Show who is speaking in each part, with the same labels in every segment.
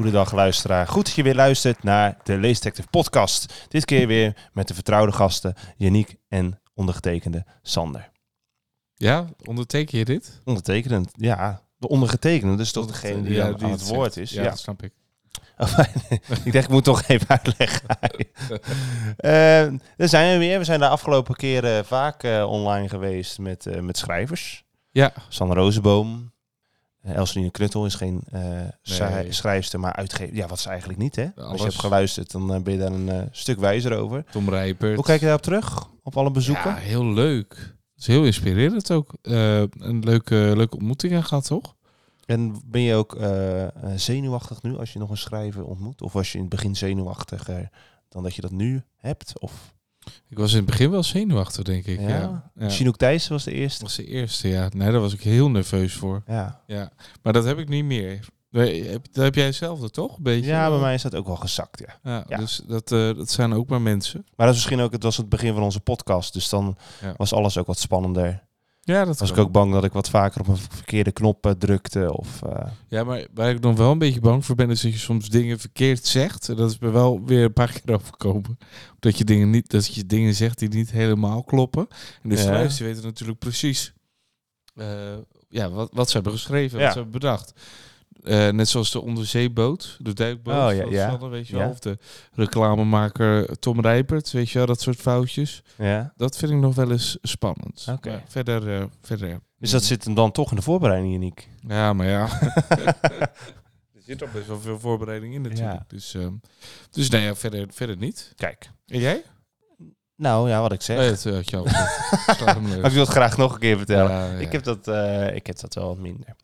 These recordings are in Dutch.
Speaker 1: Goedendag luisteraar. Goed dat je weer luistert naar de Leesdetective podcast. Dit keer weer met de vertrouwde gasten Yannick en ondergetekende Sander.
Speaker 2: Ja, onderteken je dit?
Speaker 1: Ondertekenend, ja. De ondergetekende, dus toch degene die
Speaker 2: Ja,
Speaker 1: dan aan het woord is.
Speaker 2: Ja,
Speaker 1: Ja.
Speaker 2: dat snap ik.
Speaker 1: Oh, ik dacht, ik moet toch even uitleggen. Eh, daar zijn we weer. We zijn de afgelopen keren vaak eh, online geweest met, eh, met schrijvers.
Speaker 2: Ja,
Speaker 1: Sander Rozenboom. Uh, Elseline Knuttel is geen eh,
Speaker 2: Nee.
Speaker 1: schrijfster, maar uitgever. Ja, wat is eigenlijk niet, hè? Als je hebt geluisterd, dan eh, ben je daar een eh, stuk wijzer over.
Speaker 2: Tom Rijpert.
Speaker 1: Hoe kijk je daarop terug? Op alle bezoeken?
Speaker 2: Ja, heel leuk. Het is heel inspirerend ook. Eh, een leuke, leuke ontmoeting gehad, toch?
Speaker 1: En ben je ook eh, eh, zenuwachtig nu als je nog een schrijver ontmoet? Of was je in het begin zenuwachtiger dan dat je dat nu hebt? Of,
Speaker 2: Ik was in het begin wel zenuwachtig, denk ik.
Speaker 1: ja?
Speaker 2: Ja, ja.
Speaker 1: Chinook Thijs was de
Speaker 2: Dat
Speaker 1: eerste.
Speaker 2: was de eerste, ja. Nee, daar was ik heel nerveus voor.
Speaker 1: Ja.
Speaker 2: Ja. Maar dat heb ik niet meer. Dat heb jij hetzelfde, toch? Een beetje?
Speaker 1: ja, bij mij is dat ook wel gezakt, ja.
Speaker 2: Ja,
Speaker 1: Ja.
Speaker 2: Dus dat, eh, dat zijn ook maar mensen.
Speaker 1: Maar dat is misschien ook, het was het begin van onze podcast. Dus dan was alles ook wat spannender.
Speaker 2: Ja, dat
Speaker 1: Was ik ook bang dat ik wat vaker op een verkeerde knop eh, drukte. Of, eh,
Speaker 2: Ja, maar waar ik nog wel een beetje bang voor ben, is dat je soms dingen verkeerd zegt. En dat is me wel weer een paar keer overkomen. Dat je dingen, niet, dat je dingen zegt die niet helemaal kloppen. En de
Speaker 1: Ja.
Speaker 2: schrijvers die weten natuurlijk precies eh, ja, wat, wat ze hebben geschreven,
Speaker 1: Ja.
Speaker 2: wat ze hebben bedacht. Eh, net zoals de onderzeeboot, de duikboot,
Speaker 1: Oh, ja, ja.
Speaker 2: Weet je wel.
Speaker 1: Ja.
Speaker 2: Of de reclamemaker Tom Rijpert, weet je wel, dat soort foutjes.
Speaker 1: ja.
Speaker 2: Dat vind ik nog wel eens spannend.
Speaker 1: Oké.
Speaker 2: Verder, eh, verder.
Speaker 1: Dus dat zit hem dan toch in de voorbereiding, Yannick.
Speaker 2: Ja, maar ja. er zit toch best wel veel voorbereiding in natuurlijk.
Speaker 1: Ja.
Speaker 2: Dus, ehm, dus nee, ja, verder, verder niet.
Speaker 1: Kijk.
Speaker 2: En jij?
Speaker 1: Nou ja, wat ik zeg.
Speaker 2: Nee, dat eh.
Speaker 1: Maar ik wil het graag nog een keer vertellen.
Speaker 2: Ja, ja.
Speaker 1: Ik, heb dat, ik heb dat wel wat minder.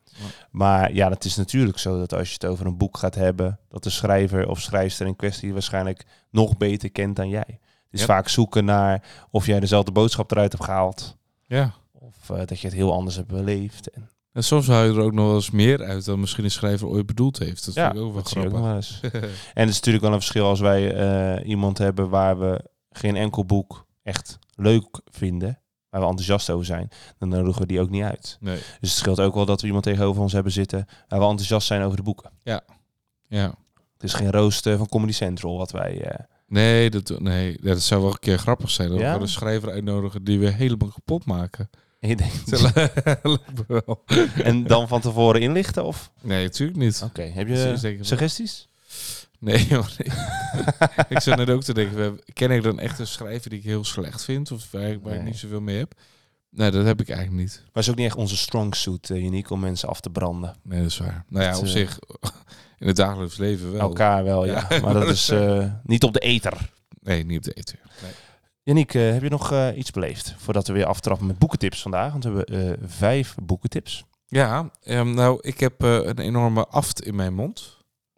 Speaker 1: Maar ja, het is natuurlijk zo dat als je het over een boek gaat hebben, dat de schrijver of schrijfster in kwestie waarschijnlijk nog beter kent dan jij. Het is vaak zoeken naar of jij dezelfde boodschap eruit hebt gehaald.
Speaker 2: Ja.
Speaker 1: Of eh, dat je het heel anders hebt beleefd. En,
Speaker 2: En soms haal je er ook nog wel eens meer uit dan misschien een schrijver ooit bedoeld heeft. Dat
Speaker 1: ja,
Speaker 2: vind ik ook wel
Speaker 1: ook eens. En het is natuurlijk wel een verschil als wij eh, iemand hebben waar we geen enkel boek echt leuk vinden, waar we enthousiast over zijn, dan nodigen we die ook niet uit.
Speaker 2: nee.
Speaker 1: Dus het scheelt ook wel dat we iemand tegenover ons hebben zitten waar we enthousiast zijn over de boeken.
Speaker 2: Ja.
Speaker 1: Het is geen roost eh, van Comedy Central wat wij... eh,
Speaker 2: Nee, dat, nee, dat zou wel een keer grappig zijn. Dat
Speaker 1: Ja?
Speaker 2: we een schrijver uitnodigen die we helemaal kapot maken.
Speaker 1: en, en dan van tevoren inlichten? Of?
Speaker 2: Nee, natuurlijk niet.
Speaker 1: Oké, heb je suggesties?
Speaker 2: Nee, joh, nee. ik zat net ook te denken, ken ik dan echt een schrijver die ik heel slecht vind? Of waar, ik- waar ik niet zoveel mee heb? Nee, dat heb ik eigenlijk niet.
Speaker 1: Maar het is ook niet echt onze strong suit, uh, uniek, om mensen af te branden.
Speaker 2: Nee, dat is waar. Nou ja, op
Speaker 1: eh,
Speaker 2: zich, in het dagelijks leven wel.
Speaker 1: Elkaar wel, ja.
Speaker 2: Ja,
Speaker 1: maar dat is eh, niet op de eter.
Speaker 2: Nee, niet op de eten. Nee.
Speaker 1: Eh, heb je nog iets beleefd voordat we weer aftrappen met boekentips vandaag? Want we hebben vijf boekentips.
Speaker 2: Ja, ehm, nou, ik heb een enorme aft in mijn mond.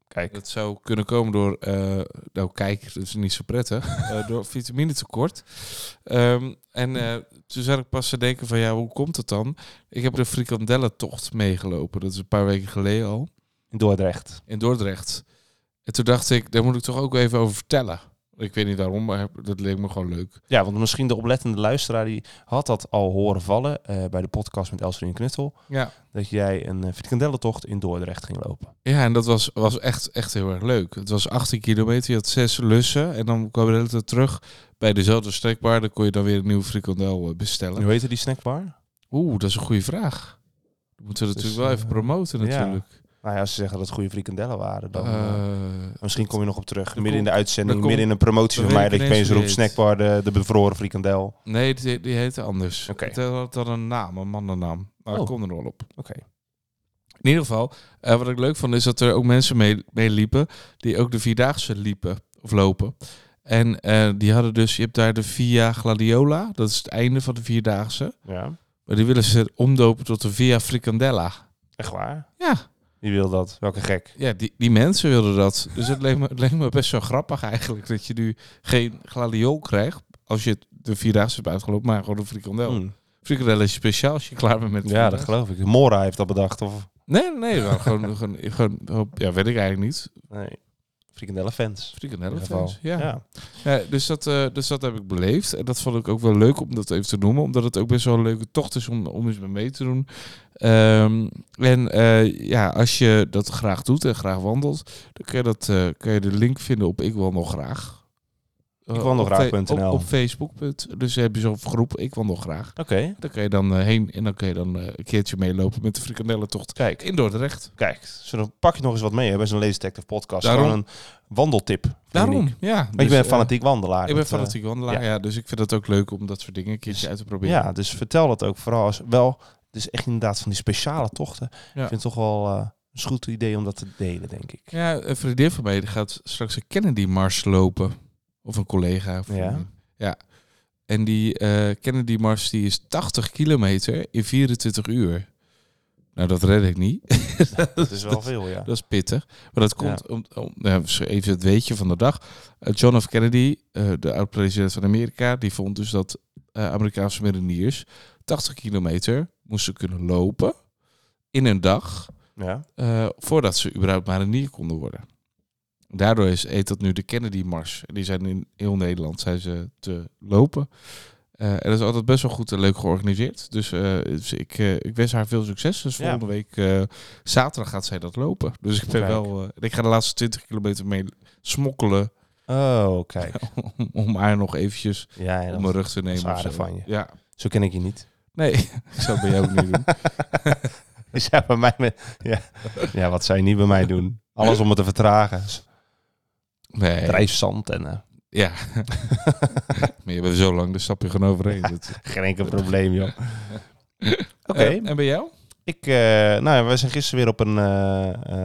Speaker 1: Kijk,
Speaker 2: Dat zou kunnen komen door, eh, nou kijk, dat is niet zo prettig, eh, door vitaminetekort. Ehm, en eh, toen zat ik pas te denken van, ja, hoe komt het dan? Ik heb de frikandellentocht meegelopen. Dat is een paar weken geleden al.
Speaker 1: in Dordrecht.
Speaker 2: in Dordrecht. En toen dacht ik, daar moet ik toch ook even over vertellen. Ik weet niet waarom, maar dat leek me gewoon leuk.
Speaker 1: Ja, want misschien de oplettende luisteraar die had dat al horen vallen eh, bij de podcast met Elstrien Knuttel.
Speaker 2: Ja,
Speaker 1: Dat jij een uh, frikandellentocht in Dordrecht ging lopen.
Speaker 2: ja en dat was, was echt, echt heel erg leuk. Het was 18 kilometer, je had zes lussen. En dan kwam je de hele tijd terug bij dezelfde snackbar. Dan kon je dan weer een nieuwe frikandel eh, bestellen.
Speaker 1: Hoe heette die snackbar?
Speaker 2: Oeh, dat is een goede vraag. Dat moeten we
Speaker 1: Dus,
Speaker 2: natuurlijk wel even
Speaker 1: eh,
Speaker 2: promoten
Speaker 1: ja. Nou ja, als ze zeggen dat het goede frikandellen waren, dan... eh,
Speaker 2: Eh,
Speaker 1: Misschien kom je nog op terug. Midden in de uitzending, midden in een promotie van mij, dat
Speaker 2: ik
Speaker 1: opeens
Speaker 2: die
Speaker 1: snackbar, de, de bevroren frikandel.
Speaker 2: nee, die, die heette anders.
Speaker 1: Oké.
Speaker 2: Het had dan een naam, een mannennaam. Maar
Speaker 1: Oh.
Speaker 2: ik kom er wel op.
Speaker 1: Oké.
Speaker 2: In ieder geval, eh, wat ik leuk vond is dat er ook mensen mee, mee liepen die ook de Vierdaagse liepen of lopen. En eh, die hadden dus, je hebt daar de Via Gladiola, dat is het einde van de Vierdaagse.
Speaker 1: Ja,
Speaker 2: Maar die willen ze omdopen tot de Via Fricandella.
Speaker 1: echt waar?
Speaker 2: Ja,
Speaker 1: Wie wil dat? Welke gek.
Speaker 2: ja die, die mensen wilden dat. Dus het leek, me, het leek me best wel grappig eigenlijk dat je nu geen gladiool krijgt als je de Vierdaagse hebt uitgelopen, maar gewoon een frikandel.
Speaker 1: Hmm.
Speaker 2: Frikandel is speciaal als je klaar bent met
Speaker 1: Ja, dat geloof ik. Mora heeft dat bedacht. Of...
Speaker 2: Nee, nee, gewoon, gewoon, gewoon, ja, weet ik eigenlijk niet.
Speaker 1: Nee. Frikandellenfans. in
Speaker 2: Frikandellen
Speaker 1: ieder geval.
Speaker 2: fans, ja.
Speaker 1: ja.
Speaker 2: Ja, dus, dat, eh, dus dat heb ik beleefd. En dat vond ik ook wel leuk om dat even te noemen. Omdat het ook best wel een leuke tocht is om, om eens mee te doen. Ehm, en eh, ja, als je dat graag doet en graag wandelt, dan kun je, dat, eh, kun je de link vinden op Ik Wandel Graag. Eh,
Speaker 1: Ikwandelgraag.nl.
Speaker 2: Op, op Facebook. Dus heb je zo'n groep Ik Wandel Graag.
Speaker 1: Oké,
Speaker 2: Daar kun je dan eh, heen en dan kun je dan eh, een keertje meelopen met de frikandellentocht
Speaker 1: kijk.
Speaker 2: in Dordrecht.
Speaker 1: Kijk, dan pak je nog eens wat mee zo'n Lazy Detective podcast.
Speaker 2: Daarom.
Speaker 1: Gewoon een wandeltip.
Speaker 2: Daarom, ja.
Speaker 1: Want
Speaker 2: dus, eh,
Speaker 1: fanatiek wandelaar.
Speaker 2: Ik ben fanatiek wandelaar,
Speaker 1: ja.
Speaker 2: ja. Dus ik vind het ook leuk om dat soort dingen een keertje
Speaker 1: Dus-
Speaker 2: uit te proberen.
Speaker 1: Ja, dus vertel dat ook vooral als wel. Het is echt inderdaad van die speciale tochten. Ik vind het toch wel een goed idee om dat te delen, denk ik.
Speaker 2: Ja, een vriendin van mij gaat straks een Kennedy-mars lopen. Of een collega. Of
Speaker 1: Ja?
Speaker 2: ja. En die eh, Kennedy-mars die is 80 kilometer in 24 uur. Nou, dat red ik niet.
Speaker 1: Dat is wel veel, ja.
Speaker 2: Dat is pittig. Maar dat komt om, om nou, even het weetje van de dag. Eh, John F. Kennedy, eh, de oud-president van Amerika, die vond dus dat Amerikaanse mariniers 80 kilometer moesten kunnen lopen in een dag
Speaker 1: Ja,
Speaker 2: voordat ze überhaupt marinier konden worden. Daardoor is, heet dat nu de Kennedy-mars. Die zijn in heel Nederland zijn ze te lopen. Eh, en dat is altijd best wel goed en leuk georganiseerd. Dus, eh, dus ik, eh, ik wens haar veel succes. Dus
Speaker 1: Ja.
Speaker 2: volgende week zaterdag gaat zij dat lopen. Dus ik ben
Speaker 1: Kijk.
Speaker 2: wel. ik ga de laatste 20 kilometer mee smokkelen.
Speaker 1: Oh, kijk.
Speaker 2: om, om haar nog eventjes
Speaker 1: Ja, ja
Speaker 2: op mijn rug te nemen.
Speaker 1: is
Speaker 2: zo.
Speaker 1: van je.
Speaker 2: Ja.
Speaker 1: Zo ken ik je niet.
Speaker 2: Nee, ik zou bij jou ook niet doen.
Speaker 1: Je zou bij mij met, ja. ja, wat zou je niet bij mij doen? Alles om het te vertragen.
Speaker 2: Nee.
Speaker 1: Drijfzand en eh,
Speaker 2: Ja. maar je bent zo lang, dus stap je gewoon overheen. Dat-
Speaker 1: geen enkel probleem, joh. Oké.
Speaker 2: Eh, en bij jou?
Speaker 1: Ik, eh, nou ja, we zijn gisteren weer op een,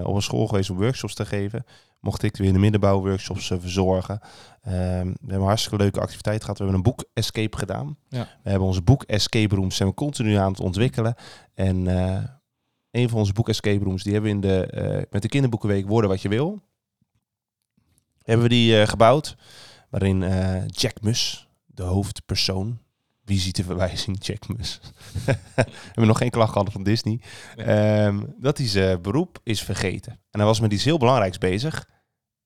Speaker 1: op een school geweest om workshops te geven. Mocht ik weer in de middenbouwworkshops eh, verzorgen. Ehm, we hebben een hartstikke leuke activiteit gehad. We hebben een boek Escape gedaan.
Speaker 2: Ja.
Speaker 1: We hebben onze boek Escape Rooms zijn we continu aan het ontwikkelen. En een van onze boek Escape Rooms, die hebben we in de, met de kinderboekenweek Worden Wat Je Wil. Hebben we die eh, gebouwd. Waarin eh, Jack Mus, de hoofdpersoon, visiteverwijzing Jack Mus. we hebben nog geen klacht gehad van Disney.
Speaker 2: Nee.
Speaker 1: Ehm, dat hij zijn beroep is vergeten. En hij was met iets heel belangrijks bezig.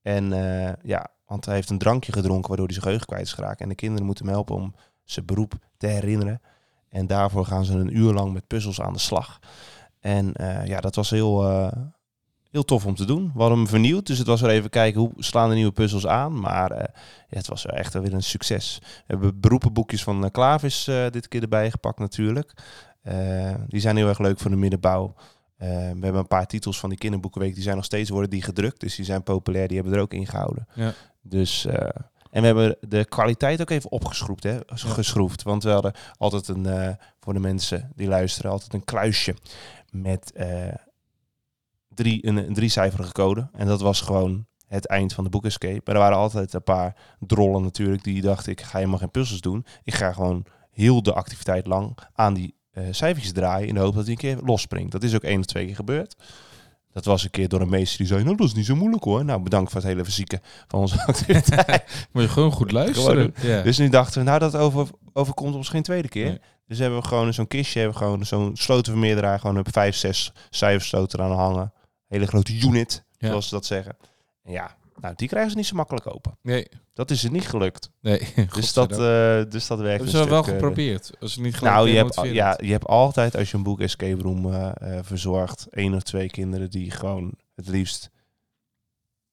Speaker 1: En eh, ja, want hij heeft een drankje gedronken waardoor hij zijn geheugen kwijt is geraakt. En de kinderen moeten hem helpen om zijn beroep te herinneren. En daarvoor gaan ze een uur lang met puzzels aan de slag. En eh, ja, dat was heel, eh, heel tof om te doen. We hadden hem vernieuwd, dus het was weer even kijken hoe slaan de nieuwe puzzels aan. Maar eh, ja, het was wel echt weer een succes. We hebben beroepenboekjes van eh, Klavis eh, dit keer erbij gepakt natuurlijk. Die zijn heel erg leuk voor de middenbouw. We hebben een paar titels van die kinderboekenweek, die zijn nog steeds worden die gedrukt. Dus die zijn populair, die hebben we er ook in gehouden.
Speaker 2: Ja.
Speaker 1: Dus, en we hebben de kwaliteit ook even opgeschroefd, hè? geschroefd. Want we hadden altijd een, voor de mensen die luisteren, altijd een kluisje met drie, een, een driecijferige code. En dat was gewoon het eind van de boek Escape. Maar er waren altijd een paar drollen natuurlijk die dachten, ik ga helemaal geen puzzels doen. Ik ga gewoon heel de activiteit lang aan die eh, cijfertjes draaien in de hoop dat hij een keer losspringt. Dat is ook één of twee keer gebeurd. Dat was een keer door een meester die zei, nou dat is niet zo moeilijk hoor. Nou bedankt voor het hele fysieke van onze activiteit.
Speaker 2: Moet je gewoon goed luisteren. Ja.
Speaker 1: Dus nu dachten we, nou dat over, overkomt ons geen tweede keer.
Speaker 2: Nee.
Speaker 1: Dus hebben we gewoon zo'n kistje, hebben we gewoon zo'n slotenvermeerderaar, gewoon op vijf, zes cijfersloten aan hangen. Hele grote unit,
Speaker 2: Ja.
Speaker 1: zoals ze dat zeggen. En ja, nou die krijgen ze niet zo makkelijk open.
Speaker 2: Nee,
Speaker 1: Dat is er niet gelukt.
Speaker 2: nee.
Speaker 1: Dus dat, eh, dus dat werkt
Speaker 2: hebben ze wel
Speaker 1: stuk, eh,
Speaker 2: geprobeerd. Als ze niet
Speaker 1: nou, je hebt, ja, je hebt altijd, als je een boek Escape Room eh, verzorgt, één of twee kinderen die gewoon het liefst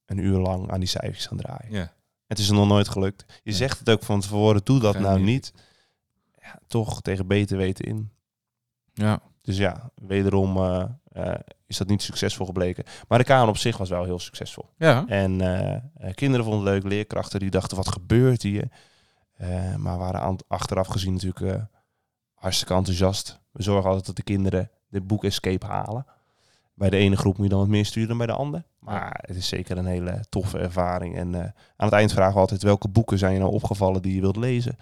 Speaker 1: een uur lang aan die cijfertjes gaan draaien.
Speaker 2: ja.
Speaker 1: Het is er nog nooit gelukt. Je zegt het ook van tevoren, doe dat nou
Speaker 2: niet.
Speaker 1: Ja, toch tegen beter weten in.
Speaker 2: ja.
Speaker 1: Dus ja, wederom is dat niet succesvol gebleken. Maar de Kamer op zich was wel heel succesvol.
Speaker 2: Ja.
Speaker 1: En eh, eh, kinderen vonden het leuk, leerkrachten die dachten, wat gebeurt hier? Eh, maar waren achteraf gezien natuurlijk eh, hartstikke enthousiast. We zorgen altijd dat de kinderen dit boek Escape halen. Bij de ene groep moet je dan wat meer sturen dan bij de ander. Maar het is zeker een hele toffe ervaring. En eh, aan het eind vragen we altijd welke boeken zijn je nou opgevallen die je wilt lezen.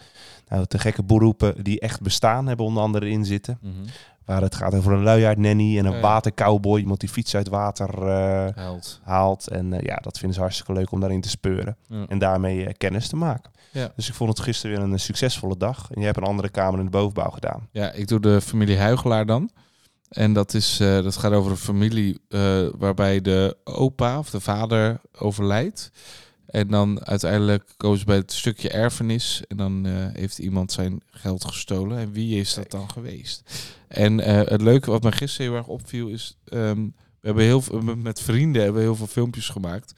Speaker 1: Nou, de gekke beroepen die echt bestaan hebben onder andere in zitten.
Speaker 2: Mhm.
Speaker 1: Waar het gaat over een luiaard nanny en een watercowboy. Iemand die fiets uit water eh,
Speaker 2: Held.
Speaker 1: haalt. En eh, ja, dat vinden ze hartstikke leuk om daarin te speuren. En daarmee eh, kennis te maken.
Speaker 2: Ja.
Speaker 1: Dus ik vond het gisteren weer een succesvolle dag. En jij hebt een andere kamer in de bovenbouw gedaan.
Speaker 2: Ja, ik doe de familie Huigelaar dan. En dat, is, dat gaat over een familie waarbij de opa of de vader overlijdt. En dan uiteindelijk komen ze bij het stukje erfenis. En dan eh, heeft iemand zijn geld gestolen. En wie is dat dan geweest? En eh, het leuke wat mij gisteren heel erg opviel is... ehm, we hebben heel veel, met vrienden hebben we heel veel filmpjes gemaakt.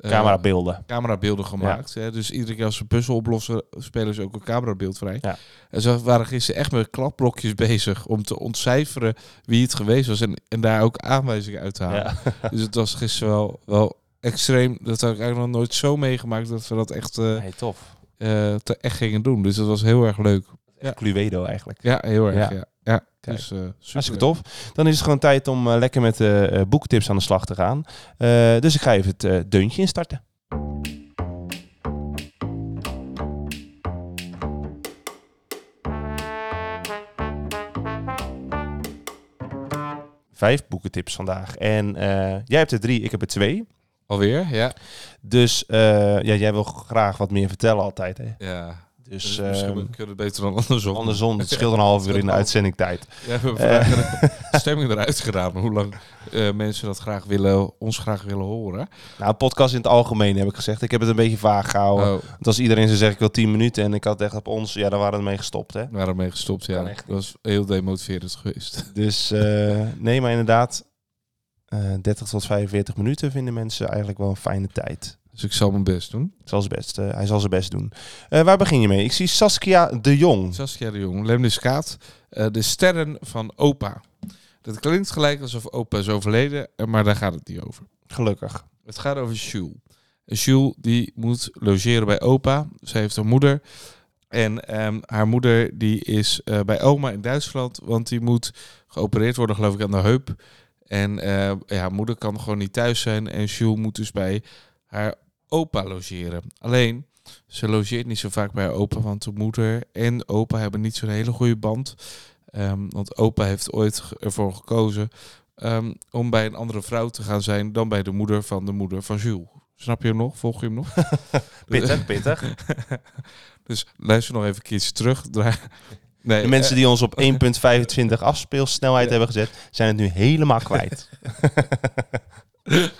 Speaker 2: Eh,
Speaker 1: Camerabeelden.
Speaker 2: camerabeelden gemaakt. Hè? Dus iedere keer als ze puzzel oplossen, spelen ze ook een camerabeeld vrij.
Speaker 1: Ja.
Speaker 2: En ze waren gisteren echt met kladblokjes bezig om te ontcijferen wie het geweest was. En, en daar ook aanwijzingen uit te halen.
Speaker 1: Ja.
Speaker 2: Dus het was gisteren wel, wel extreem. Dat heb ik eigenlijk nog nooit zo meegemaakt dat we dat echt, eh,
Speaker 1: Nee, tof.
Speaker 2: eh, te echt gingen doen. Dus dat was heel erg leuk. Ja.
Speaker 1: Cluedo eigenlijk.
Speaker 2: Ja, heel erg.
Speaker 1: Ja.
Speaker 2: Ja. Dus, eh super.
Speaker 1: Hartstikke tof. Dan is het gewoon tijd om eh, lekker met de eh, boektips aan de slag te gaan. Eh, dus ik ga even het deuntje instarten. Vijf boekentips vandaag. En eh, jij hebt er drie, ik heb er twee.
Speaker 2: Alweer, ja.
Speaker 1: Dus eh, ja, jij wil graag wat meer vertellen altijd. Hè?
Speaker 2: Ja.
Speaker 1: Dus
Speaker 2: Dus
Speaker 1: eh,
Speaker 2: misschien kunnen we het beter dan andersom.
Speaker 1: andersom, het scheelt een half uur in de uitzendingtijd.
Speaker 2: Ja, we hebben
Speaker 1: Eh.
Speaker 2: vandaag een stemming eruit gedaan. Hoe lang eh, mensen dat graag willen, ons graag willen horen.
Speaker 1: Nou, podcast in het algemeen heb ik gezegd. Ik heb het een beetje vaag gehouden.
Speaker 2: Oh,
Speaker 1: Want als iedereen zou zeggen, ik wil 10 minuten en ik had echt op ons, ja, daar waren we mee gestopt. Hè?
Speaker 2: we waren ermee gestopt, ja. Dat was heel demotiverend geweest.
Speaker 1: Dus eh, nee, maar inderdaad, eh 30 tot 45 minuten vinden mensen eigenlijk wel een fijne tijd.
Speaker 2: Dus ik zal mijn best doen.
Speaker 1: Zal zijn best, eh, hij zal zijn best doen. Eh, waar begin je mee? Ik zie Saskia de Jong.
Speaker 2: Saskia de Jong, Lemniskaat, de sterren van opa. Dat klinkt gelijk alsof opa is overleden, eh, maar daar gaat het niet over.
Speaker 1: Gelukkig.
Speaker 2: Het gaat over Jules. Jules die moet logeren bij opa. Zij heeft een moeder. En ehm, haar moeder die is eh, bij oma in Duitsland, want die moet geopereerd worden, geloof ik, aan de heup. En eh, ja, haar moeder kan gewoon niet thuis zijn. En Jules moet dus bij haar opa logeren. Alleen, ze logeert niet zo vaak bij haar opa, want de moeder en opa hebben niet zo'n hele goede band. Ehm, want opa heeft ooit ervoor gekozen ehm, om bij een andere vrouw te gaan zijn dan bij de moeder van de moeder van Jules. Snap je hem nog? Volg je hem nog?
Speaker 1: Pittig, pittig.
Speaker 2: dus luister nog even een keertje terug. Nee,
Speaker 1: De mensen die ons op 1.25 afspeelsnelheid hebben gezet, zijn het nu helemaal kwijt.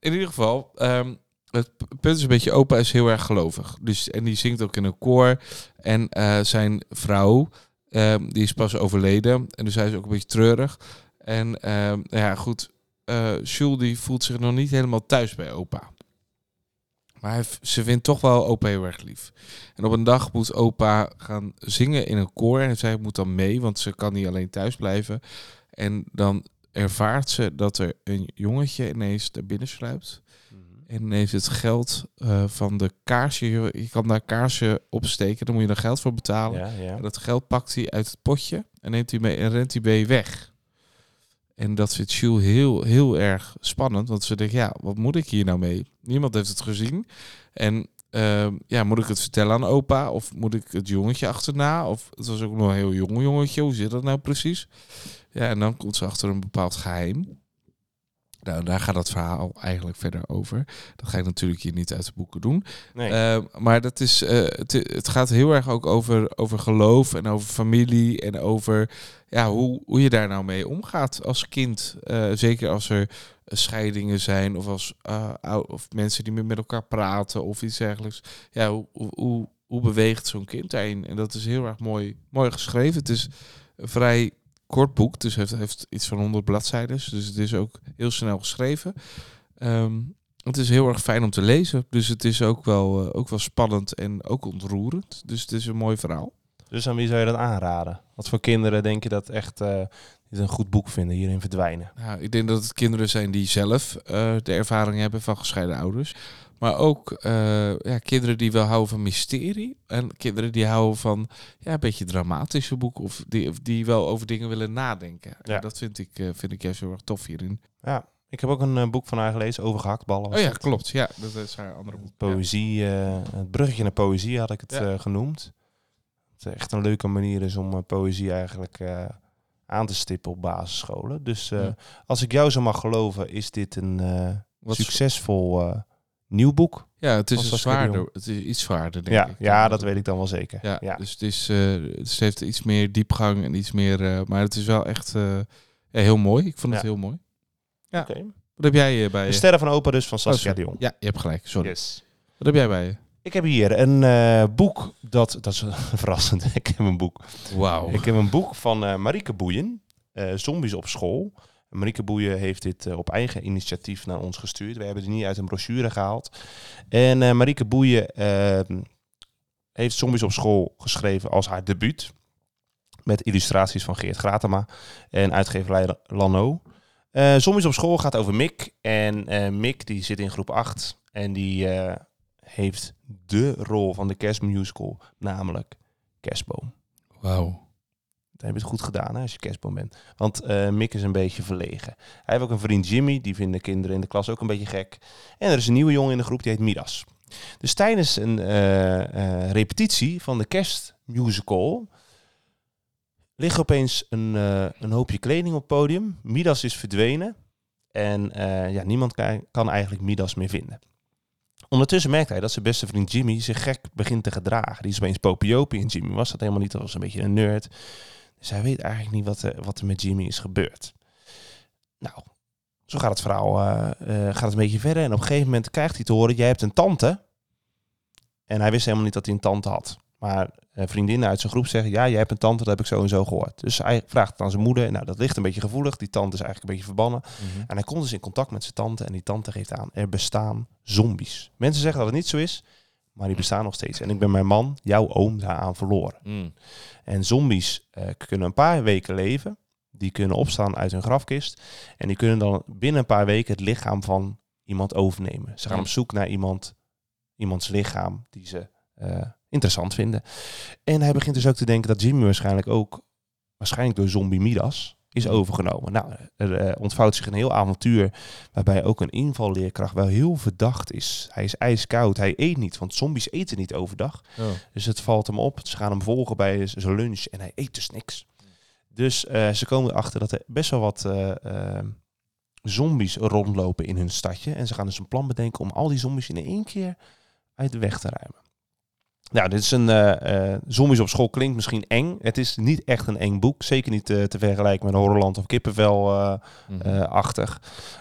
Speaker 2: in ieder geval, ehm, het punt is een beetje, opa is heel erg gelovig. Dus, en die zingt ook in een koor. En eh, zijn vrouw, ehm, die is pas overleden. En dus hij is ook een beetje treurig. En ehm, ja, goed, eh Jules die voelt zich nog niet helemaal thuis bij opa. Maar hij, ze vindt toch wel opa heel erg lief. En op een dag moet opa gaan zingen in een koor. En zij moet dan mee, want ze kan niet alleen thuis blijven. En dan ervaart ze dat er een jongetje ineens naar binnen sluipt. En ineens het geld eh, van de kaarsje, je kan daar kaarsje opsteken, dan moet je er geld voor betalen.
Speaker 1: Ja, ja.
Speaker 2: En dat geld pakt hij uit het potje en neemt hij mee en rent hij mee weg. En dat vindt Jules heel, heel erg spannend, want ze denkt, ja, wat moet ik hier nou mee? Niemand heeft het gezien. En ehm, ja, moet ik het vertellen aan opa? Of moet ik het jongetje achterna? Of het was ook nog een heel jong jongetje, hoe zit dat nou precies? Ja, en dan komt ze achter een bepaald geheim. Nou, daar gaat het verhaal eigenlijk verder over. Dat ga ik natuurlijk hier niet uit de boeken doen.
Speaker 1: Nee.
Speaker 2: Eh, maar dat is, eh, het, het gaat heel erg ook over, over geloof en over familie en over ja, hoe, hoe je daar nou mee omgaat als kind. Eh, zeker als er scheidingen zijn of als eh, of mensen die meer met elkaar praten of iets dergelijks. Ja, hoe, hoe, hoe, beweegt zo'n kind daarin? En dat is heel erg mooi, mooi geschreven. Het is vrij kort boek, dus het heeft, heeft iets van 100 bladzijden. Dus het is ook heel snel geschreven. Ehm, het is heel erg fijn om te lezen. Dus het is ook wel, eh, ook wel spannend en ook ontroerend. Dus het is een mooi verhaal.
Speaker 1: Dus aan wie zou je dat aanraden? Wat voor kinderen denk je dat echt eh, dit een goed boek vinden, hierin verdwijnen?
Speaker 2: Nou, ik denk dat het kinderen zijn die zelf eh, de ervaring hebben van gescheiden ouders. Maar ook eh, ja, kinderen die wel houden van mysterie. En kinderen die houden van ja, een beetje dramatische boeken. Of die, of die wel over dingen willen nadenken. En
Speaker 1: Ja.
Speaker 2: dat vind ik, eh, vind ik juist heel erg tof hierin.
Speaker 1: Ja, ik heb ook een eh, boek van haar gelezen over gehaktballen.
Speaker 2: Oh ja,
Speaker 1: het.
Speaker 2: klopt. Ja, dat is haar andere boek.
Speaker 1: Poëzie, het bruggetje naar poëzie had ik het
Speaker 2: Ja.
Speaker 1: genoemd. Het echt een leuke manier is om poëzie eigenlijk aan te stippen op basisscholen. Dus
Speaker 2: Ja.
Speaker 1: als ik jou zo mag geloven, is dit een succesvol nieuw boek.
Speaker 2: Ja, het is een zwaarder. Het is iets zwaarder, denk
Speaker 1: Ja,
Speaker 2: ik.
Speaker 1: ja, dat weet ik dan wel zeker.
Speaker 2: Ja,
Speaker 1: Ja.
Speaker 2: dus het, is, eh, het heeft iets meer diepgang en iets meer... eh, maar het is wel echt... eh, Ja, heel mooi. Ik vond het
Speaker 1: Ja.
Speaker 2: heel mooi.
Speaker 1: Oké.
Speaker 2: Wat heb jij eh, bij
Speaker 1: De? Sterren van Opa dus van
Speaker 2: Oh,
Speaker 1: Saskia
Speaker 2: sorry.
Speaker 1: de Jong.
Speaker 2: Ja, je hebt gelijk. Sorry.
Speaker 1: Yes.
Speaker 2: Wat heb jij bij je?
Speaker 1: Ik heb hier een eh, boek, dat, dat is verrassend, ik heb een boek.
Speaker 2: Wauw.
Speaker 1: Ik heb een boek van eh Marieke Boeien, eh, Zombies op school. Marieke Boeien heeft dit eh, op eigen initiatief naar ons gestuurd. We hebben het niet uit een brochure gehaald. En eh Marieke Boeien eh, heeft Zombies op school geschreven als haar debuut. Met illustraties van Geert Gratema en uitgeverij Lano. Eh Zombies op school gaat over Mick. En Mick die zit in groep 8 en die heeft de rol van de kerstmusical, namelijk Kerstboom.
Speaker 2: Wauw.
Speaker 1: Dan heb je het goed gedaan hè, als je kerstboom bent. Want eh, Mick is een beetje verlegen. Hij heeft ook een vriend Jimmy, die vinden kinderen in de klas ook een beetje gek. En er is een nieuwe jongen in de groep, die heet Midas. Dus tijdens een eh, eh, repetitie van de kerstmusical ligt opeens een, een hoopje kleding op het podium. Midas is verdwenen en ja, niemand kan, kan eigenlijk Midas meer vinden. Ondertussen merkt hij dat zijn beste vriend Jimmy zich gek begint te gedragen. Die is opeens popiopie en Jimmy was dat helemaal niet. Dat was een beetje een nerd. Hij weet eigenlijk niet wat er, wat er met Jimmy is gebeurd. Nou, zo gaat het verhaal eh, eh, gaat het een beetje verder. En op een gegeven moment krijgt hij te horen, jij hebt een tante. En hij wist helemaal niet dat hij een tante had. Maar eh, vriendinnen uit zijn groep zeggen, ja, jij hebt een tante, dat heb ik zo en zo gehoord. Dus hij vraagt het aan zijn moeder. Nou, dat ligt een beetje gevoelig. Die tante is eigenlijk een beetje verbannen. En hij komt dus in contact met zijn tante. En die tante geeft aan, er bestaan zombies. Mensen zeggen dat het niet zo is, maar die bestaan nog steeds. En ik ben mijn man, jouw oom, daaraan verloren.
Speaker 2: Mm.
Speaker 1: En zombies eh, kunnen een paar weken leven. Die kunnen opstaan uit hun grafkist. En die kunnen dan binnen een paar weken het lichaam van iemand overnemen. Ze gaan
Speaker 2: Ja.
Speaker 1: op zoek naar iemand, iemands lichaam die ze eh, interessant vinden. En hij begint dus ook te denken dat Jimmy waarschijnlijk ook, waarschijnlijk door zombie Midas, is overgenomen. Nou, er eh, ontvouwt zich een heel avontuur waarbij ook een invalleerkracht wel heel verdacht is. Hij is ijskoud, hij eet niet, want zombies eten niet overdag.
Speaker 2: Oh.
Speaker 1: Dus het valt hem op. Ze gaan hem volgen bij zijn lunch en hij eet dus niks. Dus eh, ze komen erachter dat er best wel wat eh, zombies rondlopen in hun stadje. En ze gaan dus een plan bedenken om al die zombies in één keer uit de weg te ruimen. Nou, dit is een eh, eh, Zombies op school klinkt misschien eng. Het is niet echt een eng boek. Zeker niet eh, te vergelijken met Horrorland of Kippenvel eh,
Speaker 2: Mhm.
Speaker 1: eh.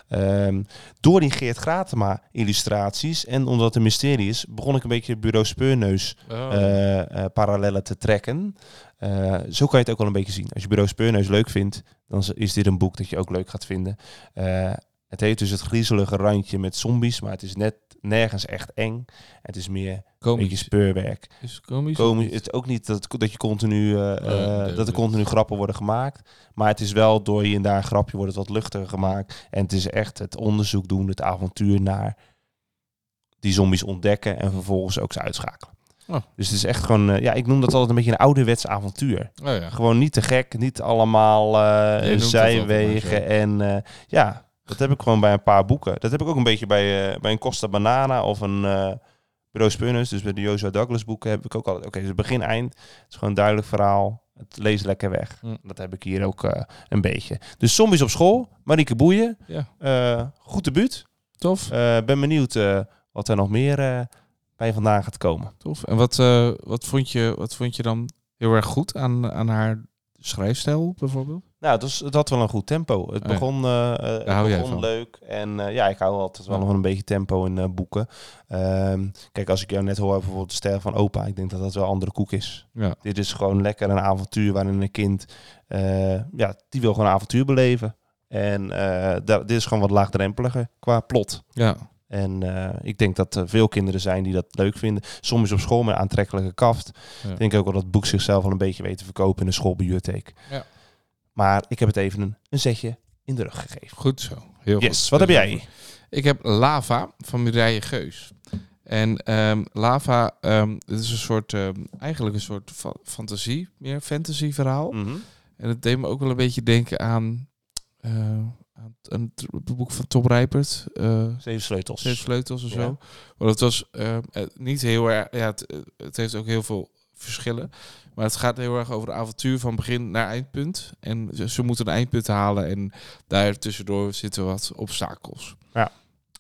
Speaker 1: Ehm, door die Geert Gratema illustraties en omdat het een mysterie is, begon ik een beetje bureau Speurneus
Speaker 2: Oh.
Speaker 1: parallellen te trekken. Zo kan je het ook wel een beetje zien. Als je bureau Speurneus leuk vindt, dan is- is dit een boek dat je ook leuk gaat vinden. Het heeft dus het griezelige randje met zombies, maar het is net nergens echt eng. Het is meer een beetje
Speaker 2: Komisch.
Speaker 1: speurwerk.
Speaker 2: Is het komisch?
Speaker 1: Komisch, het is ook niet dat, dat je continu
Speaker 2: nee,
Speaker 1: dat er continu grappen worden gemaakt. Maar het is wel door hier en daar een grapje wordt het wat luchtiger gemaakt. En het is echt het onderzoek doen, het avontuur naar die zombies ontdekken en vervolgens ook ze uitschakelen.
Speaker 2: Oh.
Speaker 1: Dus het is echt gewoon, eh, ja, ik noem dat altijd een beetje een ouderwets avontuur.
Speaker 2: Oh ja.
Speaker 1: Gewoon niet te gek, niet allemaal
Speaker 2: maar
Speaker 1: zijwegen. En ja, dat heb ik gewoon bij een paar boeken. Dat heb ik ook een beetje bij, eh, bij een Costa Banana of een eh Bureau Spunnus. Dus bij de Joshua Douglas boeken heb ik ook altijd. Oké, dus begin eind. Het is gewoon een duidelijk verhaal. Het leest lekker weg.
Speaker 2: Hm.
Speaker 1: Dat heb ik hier ook eh, een beetje. Dus Zombies op school, Marieke Boeien.
Speaker 2: Ja.
Speaker 1: Goed debuut.
Speaker 2: Tof.
Speaker 1: Ben benieuwd wat er nog meer bij vandaan gaat komen.
Speaker 2: Tof. En wat, wat, vond je, wat vond je dan heel erg goed aan, aan haar schrijfstijl bijvoorbeeld?
Speaker 1: Nou, het, was, het had wel een goed tempo. Het begon, eh, eh, het begon leuk. En eh, ja, ik hou altijd wel van een beetje tempo in boeken. Ehm, kijk, als ik jou net hoor, bijvoorbeeld de stijl van opa. Ik denk dat dat wel een andere koek is.
Speaker 2: Ja.
Speaker 1: Dit is gewoon lekker een avontuur waarin een kind... ja, die wil gewoon een avontuur beleven. En dit is gewoon wat laagdrempeliger qua plot.
Speaker 2: Ja.
Speaker 1: En ik denk dat er veel kinderen zijn die dat leuk vinden. Soms op school met aantrekkelijke kaft.
Speaker 2: Ja.
Speaker 1: Ik denk ook wel dat het boek zichzelf wel een beetje weet te verkopen in de schoolbibliotheek.
Speaker 2: Ja.
Speaker 1: Maar ik heb het even een, een zetje in de rug gegeven.
Speaker 2: Goed zo. Heel
Speaker 1: Yes,
Speaker 2: goed.
Speaker 1: wat heb jij?
Speaker 2: Ik heb Lava van Mireille Geus. En ehm, Lava, ehm het is een soort, ehm, eigenlijk een soort fa- fantasie, meer fantasy verhaal.
Speaker 1: Mhm.
Speaker 2: En het deed me ook wel een beetje denken aan, eh, aan een t- boek van Tom Rijpert. eh
Speaker 1: Zeven sleutels.
Speaker 2: Zeven sleutels of
Speaker 1: Ja.
Speaker 2: zo. Want het was eh, niet heel erg. Ja, het, het heeft ook heel veel verschillen. Maar het gaat heel erg over het avontuur van begin naar eindpunt. En ze, moeten een eindpunt halen. En daar tussendoor zitten wat obstakels.
Speaker 1: Ja.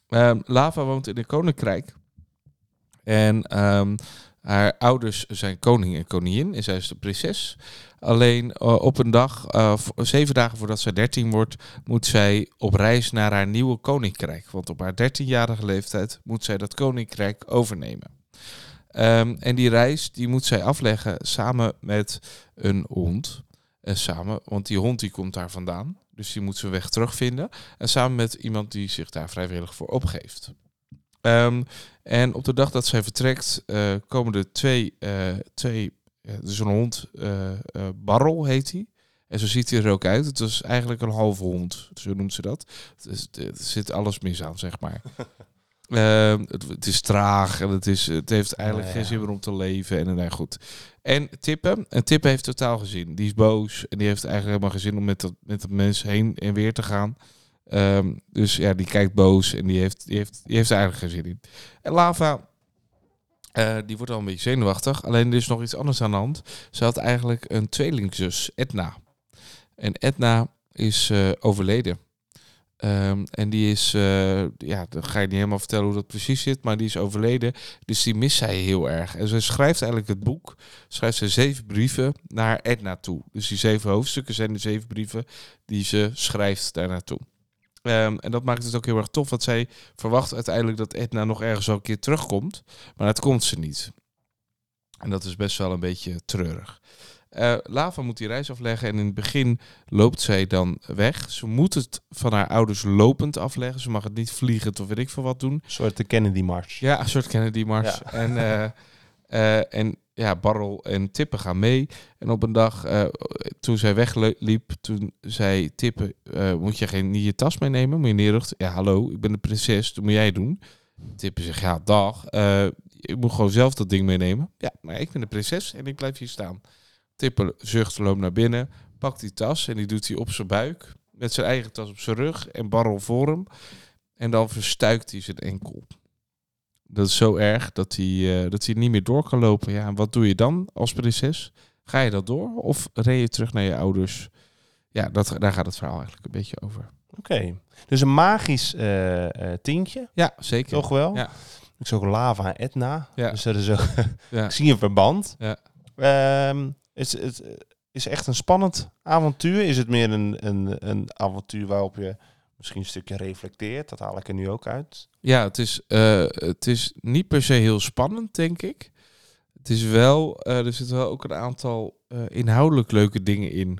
Speaker 2: Ehm, Lava woont in een koninkrijk. En ehm, Haar ouders zijn koning en koningin en zij is de prinses. Alleen eh, op een dag, eh, zeven dagen voordat zij 13 wordt, moet zij op reis naar haar nieuwe koninkrijk. Want op haar 13-jarige leeftijd moet zij dat koninkrijk overnemen. Ehm, en die reis die moet zij afleggen samen met een hond. En samen, want die hond die komt daar vandaan. Dus die moet zijn weg terugvinden. En samen met iemand die zich daar vrijwillig voor opgeeft. Ehm, en op de dag dat zij vertrekt, eh, komen er twee, eh twee dus een hond, eh eh, Barrel heet hij. En zo ziet hij er ook uit. Het is eigenlijk een halve hond, zo noemt ze dat. Er zit alles mis aan, zeg maar. Ehm, het, het is traag en het, is, het heeft eigenlijk
Speaker 1: Ja,
Speaker 2: geen zin meer om te leven. En, en goed. En Tippe, en Tippe heeft totaal gezien. Die is boos en die heeft eigenlijk helemaal geen zin om met dat, met dat mens heen en weer te gaan. Ehm, dus ja, die kijkt boos en die heeft, die heeft, die heeft er eigenlijk geen zin in. En Lava, eh, die wordt al een beetje zenuwachtig. Alleen er is nog iets anders aan de hand. Ze had eigenlijk een tweelingzus, Edna. En Edna is eh, overleden. Ehm, en die is, eh, ja, dan ga je niet helemaal vertellen hoe dat precies zit, maar die is overleden. Dus die mist zij heel erg. En ze schrijft eigenlijk het boek, schrijft ze zeven brieven naar Edna toe. Dus die zeven hoofdstukken zijn de zeven brieven die ze schrijft daar naartoe. Ehm, en dat maakt het ook heel erg tof, want zij verwacht uiteindelijk dat Edna nog ergens een keer terugkomt, maar dat komt ze niet. En dat is best wel een beetje treurig. Eh, Lava moet die reis afleggen en in het begin loopt zij dan weg. Ze moet het van haar ouders lopend afleggen. Ze mag het niet vliegend of weet ik veel wat doen.
Speaker 1: Een soort de Kennedy Mars.
Speaker 2: Ja, een soort Kennedy Mars.
Speaker 1: Ja.
Speaker 2: En, eh, eh, en ja, Barrel en Tippe gaan mee. En op een dag, toen zij wegliep, toen zei Tippe, eh, moet je geen, niet je tas meenemen? Moet je neerrucht? Ja, hallo, ik ben de prinses, dat moet jij doen. Tippe zegt, ja, dag, ik moet gewoon zelf dat ding meenemen. Ja, maar ik ben de prinses en ik blijf hier staan. Tippe zucht, loopt naar binnen, pakt die tas en die doet hij op zijn buik. Met zijn eigen tas op zijn rug en Barrel voor hem. En dan verstuikt hij zijn enkel. Dat is zo erg dat hij, eh, dat hij niet meer door kan lopen. Ja, en wat doe je dan als prinses? Ga je dat door of ren je terug naar je ouders? Ja, dat, daar gaat het verhaal eigenlijk een beetje over.
Speaker 1: Oké. Dus een magisch eh, tintje,
Speaker 2: Ja, zeker.
Speaker 1: toch wel?
Speaker 2: Ja.
Speaker 1: Ik zie ook lava en Etna.
Speaker 2: Ja.
Speaker 1: Dus dat is ook,
Speaker 2: Ja.
Speaker 1: ik zie een verband.
Speaker 2: Ja.
Speaker 1: Ehm, is het is echt een spannend avontuur? Is het meer een, een, een avontuur waarop je misschien een stukje reflecteert? Dat haal ik er nu ook uit.
Speaker 2: Ja, het is, eh, het is niet per se heel spannend, denk ik. Het is wel, eh, er zitten wel ook een aantal eh, inhoudelijk leuke dingen in.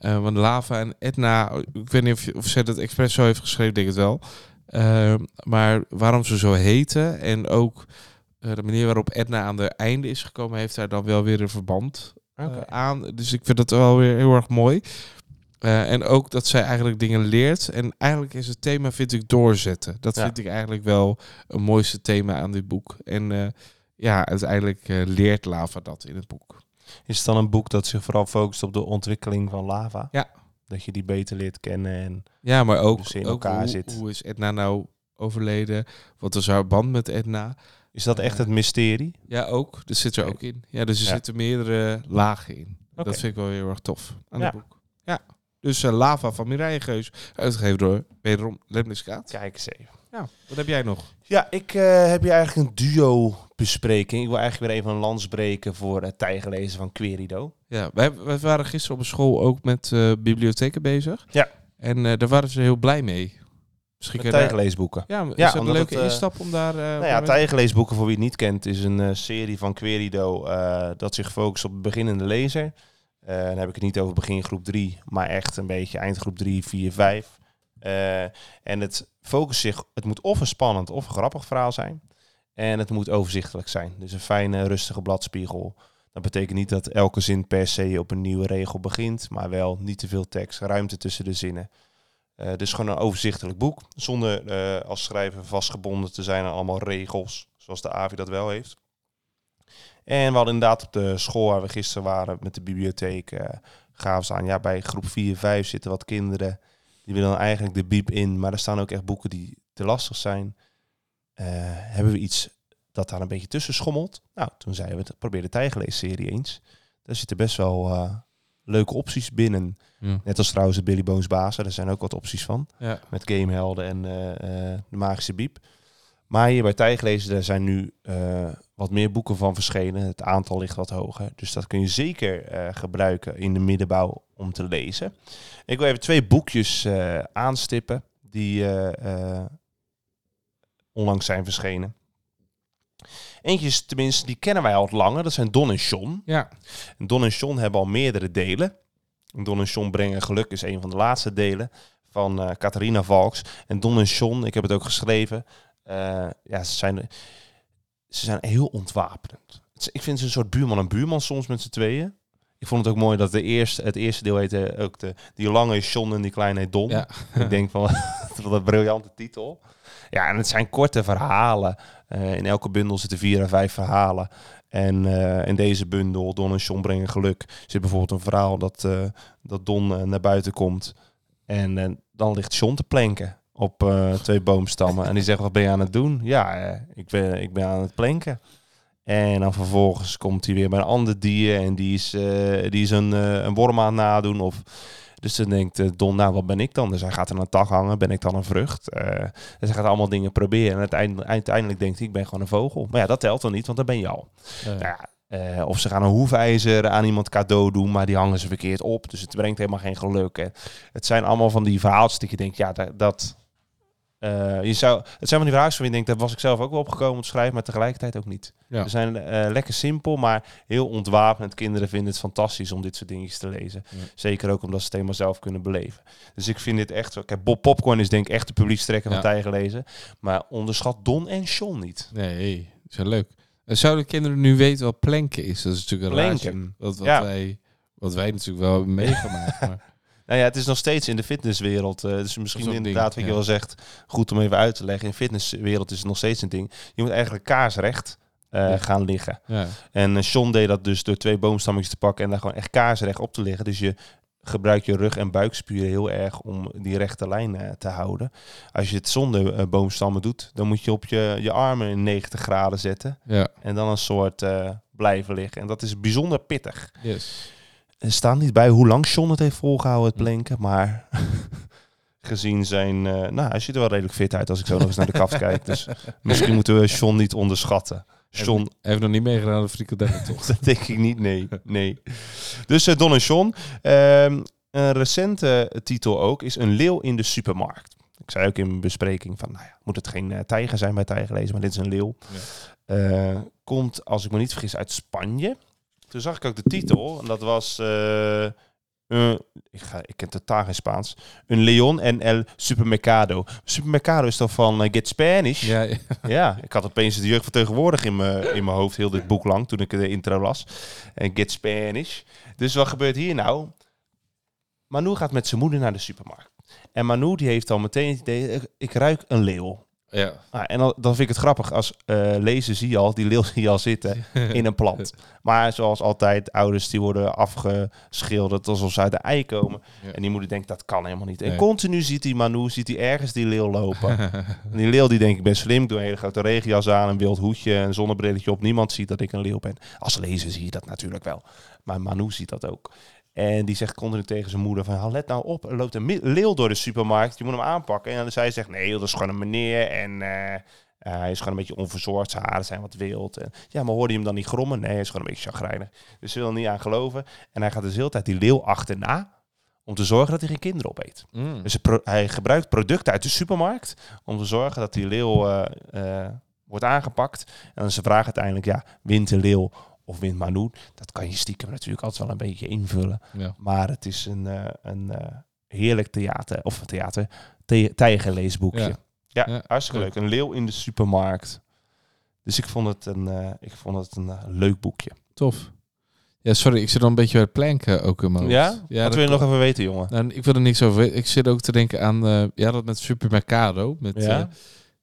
Speaker 2: Want Lava en Edna, ik weet niet of, je, of zij dat expres zo heeft geschreven, denk ik het wel. Eh, maar waarom ze zo heten en ook de manier waarop Edna aan de einde is gekomen, heeft daar dan wel weer een verband eh, aan. Dus ik vind dat wel weer heel erg mooi. Eh, en ook dat zij eigenlijk dingen leert. En eigenlijk is het thema, vind ik, doorzetten. Dat
Speaker 1: Ja.
Speaker 2: vind ik eigenlijk wel een mooiste thema aan dit boek. En eh, ja, uiteindelijk leert Lava dat in het boek.
Speaker 1: Is het dan een boek dat zich vooral focust op de ontwikkeling van lava?
Speaker 2: Ja.
Speaker 1: Dat je die beter leert kennen en
Speaker 2: Ja, maar ook,
Speaker 1: Hoe ze in
Speaker 2: ook
Speaker 1: elkaar
Speaker 2: hoe,
Speaker 1: zit.
Speaker 2: hoe is Edna nou overleden? Wat is haar band met Edna?
Speaker 1: is dat echt
Speaker 2: Eh,
Speaker 1: het mysterie?
Speaker 2: Ja, ook. Dat zit er ook in. Ja, dus er
Speaker 1: Ja.
Speaker 2: zitten meerdere lagen in. Dat vind ik wel heel erg tof aan
Speaker 1: Ja.
Speaker 2: het boek. Ja. Dus eh, Lava van Mireille Geus, uitgegeven door wederom Lemniskaat.
Speaker 1: Kijk eens even.
Speaker 2: Ja, wat heb jij nog?
Speaker 1: Ja, ik eh, heb hier eigenlijk een duo bespreking. Ik wil eigenlijk weer even een lans breken voor het tijgerlezen van Querido.
Speaker 2: Ja, wij, wij waren gisteren op een school ook met bibliotheken bezig.
Speaker 1: Ja.
Speaker 2: En daar waren ze heel blij mee. Misschien
Speaker 1: tijgerleesboeken.
Speaker 2: Ja, is
Speaker 1: Ja,
Speaker 2: een leuke
Speaker 1: het, eh,
Speaker 2: instap om daar... eh,
Speaker 1: Nou ja, voor wie het niet kent, is een eh, serie van Querido dat zich focust op de beginnende lezer. Dan heb ik het niet over begin groep 3, maar echt een beetje eindgroep 3, 4, 5. Eh, en het focust zich, het moet of een spannend of een grappig verhaal zijn. En het moet overzichtelijk zijn. Dus een fijne, rustige bladspiegel. Dat betekent niet dat elke zin per se op een nieuwe regel begint, maar wel niet te veel tekst, ruimte tussen de zinnen. Dus gewoon een overzichtelijk boek, zonder eh, als schrijver vastgebonden te zijn aan allemaal regels, zoals de AVI dat wel heeft. En we hadden inderdaad op de school waar we gisteren waren met de bibliotheek, eh gaven ze aan, ja, bij groep 4, 5 zitten wat kinderen, die willen eigenlijk de biep in, maar er staan ook echt boeken die te lastig zijn. Hebben we iets dat daar een beetje tussen schommelt? Nou, toen zeiden we, probeer de Tijgerlees-serie eens. Daar zitten best wel leuke opties binnen.
Speaker 2: Ja.
Speaker 1: Net als trouwens de Billy Bones Bazen, daar zijn ook wat opties van
Speaker 2: Ja.
Speaker 1: met gamehelden en eh, eh, de magische biep. Maar hier bij Tijglezen er zijn nu eh, wat meer boeken van verschenen. Het aantal ligt wat hoger. Dus dat kun je zeker gebruiken in de middenbouw om te lezen. Ik wil even twee boekjes aanstippen die onlangs zijn verschenen. Eentje is tenminste, die kennen wij al langer. Dat zijn Don en John.
Speaker 2: Ja.
Speaker 1: En Don en John hebben al meerdere delen. En Don en John brengen geluk is een van de laatste delen van eh Catharina Valks. En Don en John, ik heb het ook geschreven. eh, ja, ze zijn, ze zijn heel ontwapenend. Is- Ik vind ze een soort buurman en buurman soms met z'n tweeën. Ik vond het ook mooi dat de eerste, het eerste deel heette ook de, die lange is John en die kleine heet Don.
Speaker 2: Ja.
Speaker 1: Ik denk van, wat een briljante titel. Ja, en het zijn korte verhalen. Eh, in elke bundel zitten vier à vijf verhalen. En eh, in deze bundel, Don en John brengen geluk, zit bijvoorbeeld een verhaal dat, eh, dat Don naar buiten komt. En dan ligt John te planken op twee boomstammen. En die zegt, wat ben je aan het doen? Ja, ik, ben, ik ben aan het planken. En dan vervolgens komt hij weer bij een ander dier en die is, die is een, een worm aan het nadoen. Of, dus dan denkt eh, Don, nou wat ben ik dan? Dus hij gaat aan een tak hangen, ben ik dan een vrucht? Eh, dus hij gaat allemaal dingen proberen. En uiteindelijk, uiteindelijk denkt hij, ik ben gewoon een vogel. Maar ja, dat telt dan niet, want dan ben je al. Nou ja, eh, of ze gaan een hoefijzer aan iemand cadeau doen, maar die hangen ze verkeerd op. Dus het brengt helemaal geen geluk. En het zijn allemaal van die verhaaltjes dat je denkt, ja, dat... dat eh, je zou, het zijn van die verhaaltjes waar je denkt, daar was ik zelf ook wel opgekomen om te schrijven, maar tegelijkertijd ook niet.
Speaker 2: Ja.
Speaker 1: Ze zijn eh, lekker simpel, maar heel ontwapenend. Kinderen vinden het fantastisch om dit soort dingetjes te lezen.
Speaker 2: Ja.
Speaker 1: Zeker ook omdat ze het helemaal zelf kunnen beleven. Dus ik vind dit echt. Kijk, Bob Popcorn is denk ik echt de publiekstrekker van
Speaker 2: Ja.
Speaker 1: Tijger lezen. Maar onderschat Don en John niet.
Speaker 2: Nee, is wel leuk. En zouden kinderen nu weten wat planken is? Dat is natuurlijk een raadje.
Speaker 1: Planken.
Speaker 2: Wat, wat, wij, wat wij natuurlijk wel hebben meegemaakt. maar,
Speaker 1: Nou ja, het is nog steeds in de fitnesswereld. eh dus misschien inderdaad,
Speaker 2: ding,
Speaker 1: wat je wel zegt, goed om even uit te leggen. In de fitnesswereld is het nog steeds een ding. Je moet eigenlijk kaarsrecht eh,
Speaker 2: Ja.
Speaker 1: gaan liggen.
Speaker 2: ja.
Speaker 1: En eh, John deed dat dus door twee boomstammetjes te pakken en daar gewoon echt kaarsrecht op te liggen. Dus je gebruikt je rug- en buikspieren heel erg om die rechte lijn te houden. Als je het zonder boomstammen doet, dan moet je op je, je armen in 90 graden zetten.
Speaker 2: ja.
Speaker 1: En dan een soort blijven liggen. En dat is bijzonder pittig.
Speaker 2: Yes.
Speaker 1: Er staat niet bij hoe lang John het heeft volgehouden, het
Speaker 2: Hm.
Speaker 1: planken. Maar gezien zijn... eh, nou, hij ziet er wel redelijk fit uit als ik zo nog eens naar de kaft kijk. Dus misschien moeten we John niet onderschatten. John,
Speaker 2: heeft nog niet meegedaan aan de frikadellen, toch?
Speaker 1: dat denk ik niet, nee. nee. Dus eh, Don en John. Ehm, een recente titel ook is Een leeuw in de supermarkt. Ik zei ook in mijn bespreking van, nou ja, moet het geen eh, tijger zijn bij tijger lezen, maar dit is een leeuw. Eh, komt, als ik me niet vergis, uit Spanje. Toen zag ik ook de titel en dat was... eh, eh, ik, ga, ik ken totaal geen Spaans. Een Leon en El Supermercado. Supermercado is toch van eh, Get Spanish?
Speaker 2: Ja, ja.
Speaker 1: Ja, ik had opeens de jeugd vertegenwoordig in mijn in mijn hoofd, heel dit boek lang, toen ik de intro las. En Get Spanish. Dus wat gebeurt hier nou? Manu gaat met zijn moeder naar de supermarkt. En Manu die heeft al meteen het idee, ik- ik ruik een leeuw.
Speaker 2: Ja.
Speaker 1: Ah, en dan, dan vind ik het grappig, als eh lezer zie je al, die leeuw zie je al zitten in een plant. Maar zoals altijd, ouders die worden afgeschilderd alsof ze uit de ei komen.
Speaker 2: Ja.
Speaker 1: En die moeder denkt, dat kan helemaal niet. En continu ziet die Manu, ziet hij ergens die leeuw lopen. En die leeuw die denkt, ik ben slim, ik doe een hele grote regenjas aan, een wild hoedje, een zonnebrilletje op. Niemand ziet dat ik een leeuw ben. Als lezer zie je dat natuurlijk wel. Maar Manu ziet dat ook. En die zegt continu tegen zijn moeder van, "Ha, let nou op, er loopt een leeuw door de supermarkt, je moet hem aanpakken. En dan zij zegt, nee, dat is gewoon een meneer en eh, eh, hij is gewoon een beetje onverzorgd, zijn haren zijn wat wild. En, ja, maar hoorde je hem dan niet grommen? Nee, hij is gewoon een beetje chagrijnig. Dus ze wil er niet aan geloven. En hij gaat dus de hele tijd die leeuw achterna om te zorgen dat hij geen kinderen opeet.
Speaker 2: Mm.
Speaker 1: Dus hij gebruikt producten uit de supermarkt om te zorgen dat die leeuw eh, wordt aangepakt. En dan ze vragen uiteindelijk, ja, wint de leeuw of wint Manu? Dat kan je stiekem natuurlijk altijd wel een beetje invullen.
Speaker 2: Ja.
Speaker 1: Maar het is een, eh, een eh, heerlijk theater, of een theater, the- tijgerleesboekje.
Speaker 2: Ja.
Speaker 1: Ja, hartstikke
Speaker 2: leuk.
Speaker 1: Een leeuw in de supermarkt. Dus ik vond het een, eh, ik vond het een leuk boekje.
Speaker 2: Tof. Ja, sorry, ik zit dan een beetje bij het planken ook in mijn hoofd.
Speaker 1: Ja?
Speaker 2: ja
Speaker 1: Wat
Speaker 2: dat
Speaker 1: wil je nog even weten, jongen?
Speaker 2: Nou, ik wil er niks over weten. Ik zit ook te denken aan, ja, dat met Supermercado. Met,
Speaker 1: Ja?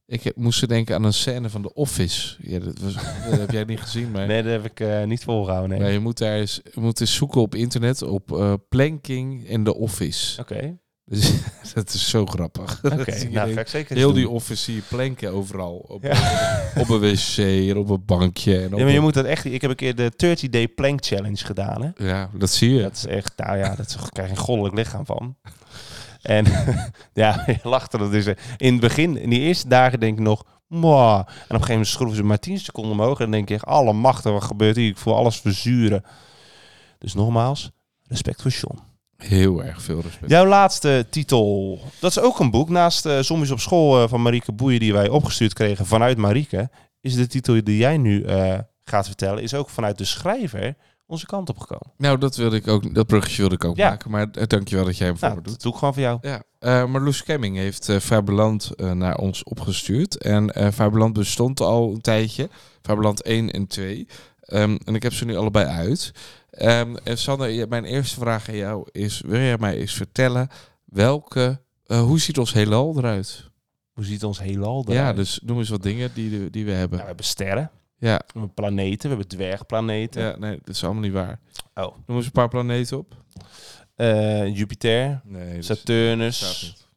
Speaker 2: Eh, ik heb- moest denken aan een scène van The Office. Ja, dat, was, dat heb jij niet gezien, maar...
Speaker 1: Nee, dat heb ik eh, niet volgehouden. Nee.
Speaker 2: Maar je moet daar eens, je moet eens zoeken op internet op eh, planking in The Office.
Speaker 1: Oké,
Speaker 2: Dus, dat is zo grappig.
Speaker 1: oké. Nou,
Speaker 2: denkt,
Speaker 1: ga ik zeker eens
Speaker 2: Heel
Speaker 1: doen.
Speaker 2: die office zie je planken overal. Op,
Speaker 1: Ja.
Speaker 2: op een wc en op een bankje. En op
Speaker 1: Ja, maar je
Speaker 2: een-
Speaker 1: moet dat echt... Ik heb een keer de 30 Day Plank Challenge gedaan, hè?
Speaker 2: ja, dat zie je.
Speaker 1: Dat is echt... Nou ja, dat is, krijg je een goddelijk lichaam van. En ja, je lacht er dus. In het begin, in die eerste dagen denk ik nog... Mwah. En op een gegeven moment schroeven ze maar 10 seconden omhoog. En dan denk je echt, alle machten, wat gebeurt hier? Ik voel alles verzuren. Dus nogmaals, respect voor Sean.
Speaker 2: Heel erg veel respect.
Speaker 1: Jouw laatste titel, dat is ook een boek. Naast uh, Zombies op school uh, van Marieke Boeien, die wij opgestuurd kregen vanuit Marieke, is de titel die jij nu uh, gaat vertellen, is ook vanuit de schrijver onze kant op gekomen.
Speaker 2: Nou, dat wilde ik ook, dat bruggetje wilde ik ook
Speaker 1: Ja.
Speaker 2: maken. Maar uh, dankjewel dat jij hem voor
Speaker 1: Nou,
Speaker 2: me doet.
Speaker 1: dat doe ik gewoon voor jou.
Speaker 2: Ja, eh Marloes Kemming heeft Faberland eh, naar ons opgestuurd. En Faberland bestond al een tijdje. Faberland 1 en 2. Ehm, en ik heb ze nu allebei uit. Ehm, en Sander, mijn eerste vraag aan jou is... Wil jij mij eens vertellen welke... hoe ziet ons heelal eruit?
Speaker 1: Hoe ziet ons heelal
Speaker 2: Ja,
Speaker 1: eruit?
Speaker 2: dus noem eens wat dingen die, die we hebben.
Speaker 1: Nou, we hebben sterren,
Speaker 2: Ja,
Speaker 1: we hebben planeten, we hebben dwergplaneten.
Speaker 2: ja, nee, dat is allemaal niet waar.
Speaker 1: Oh.
Speaker 2: Noem eens een paar planeten op.
Speaker 1: Eh, Jupiter,
Speaker 2: Nee, dat
Speaker 1: Saturnus,
Speaker 2: bestaat niet.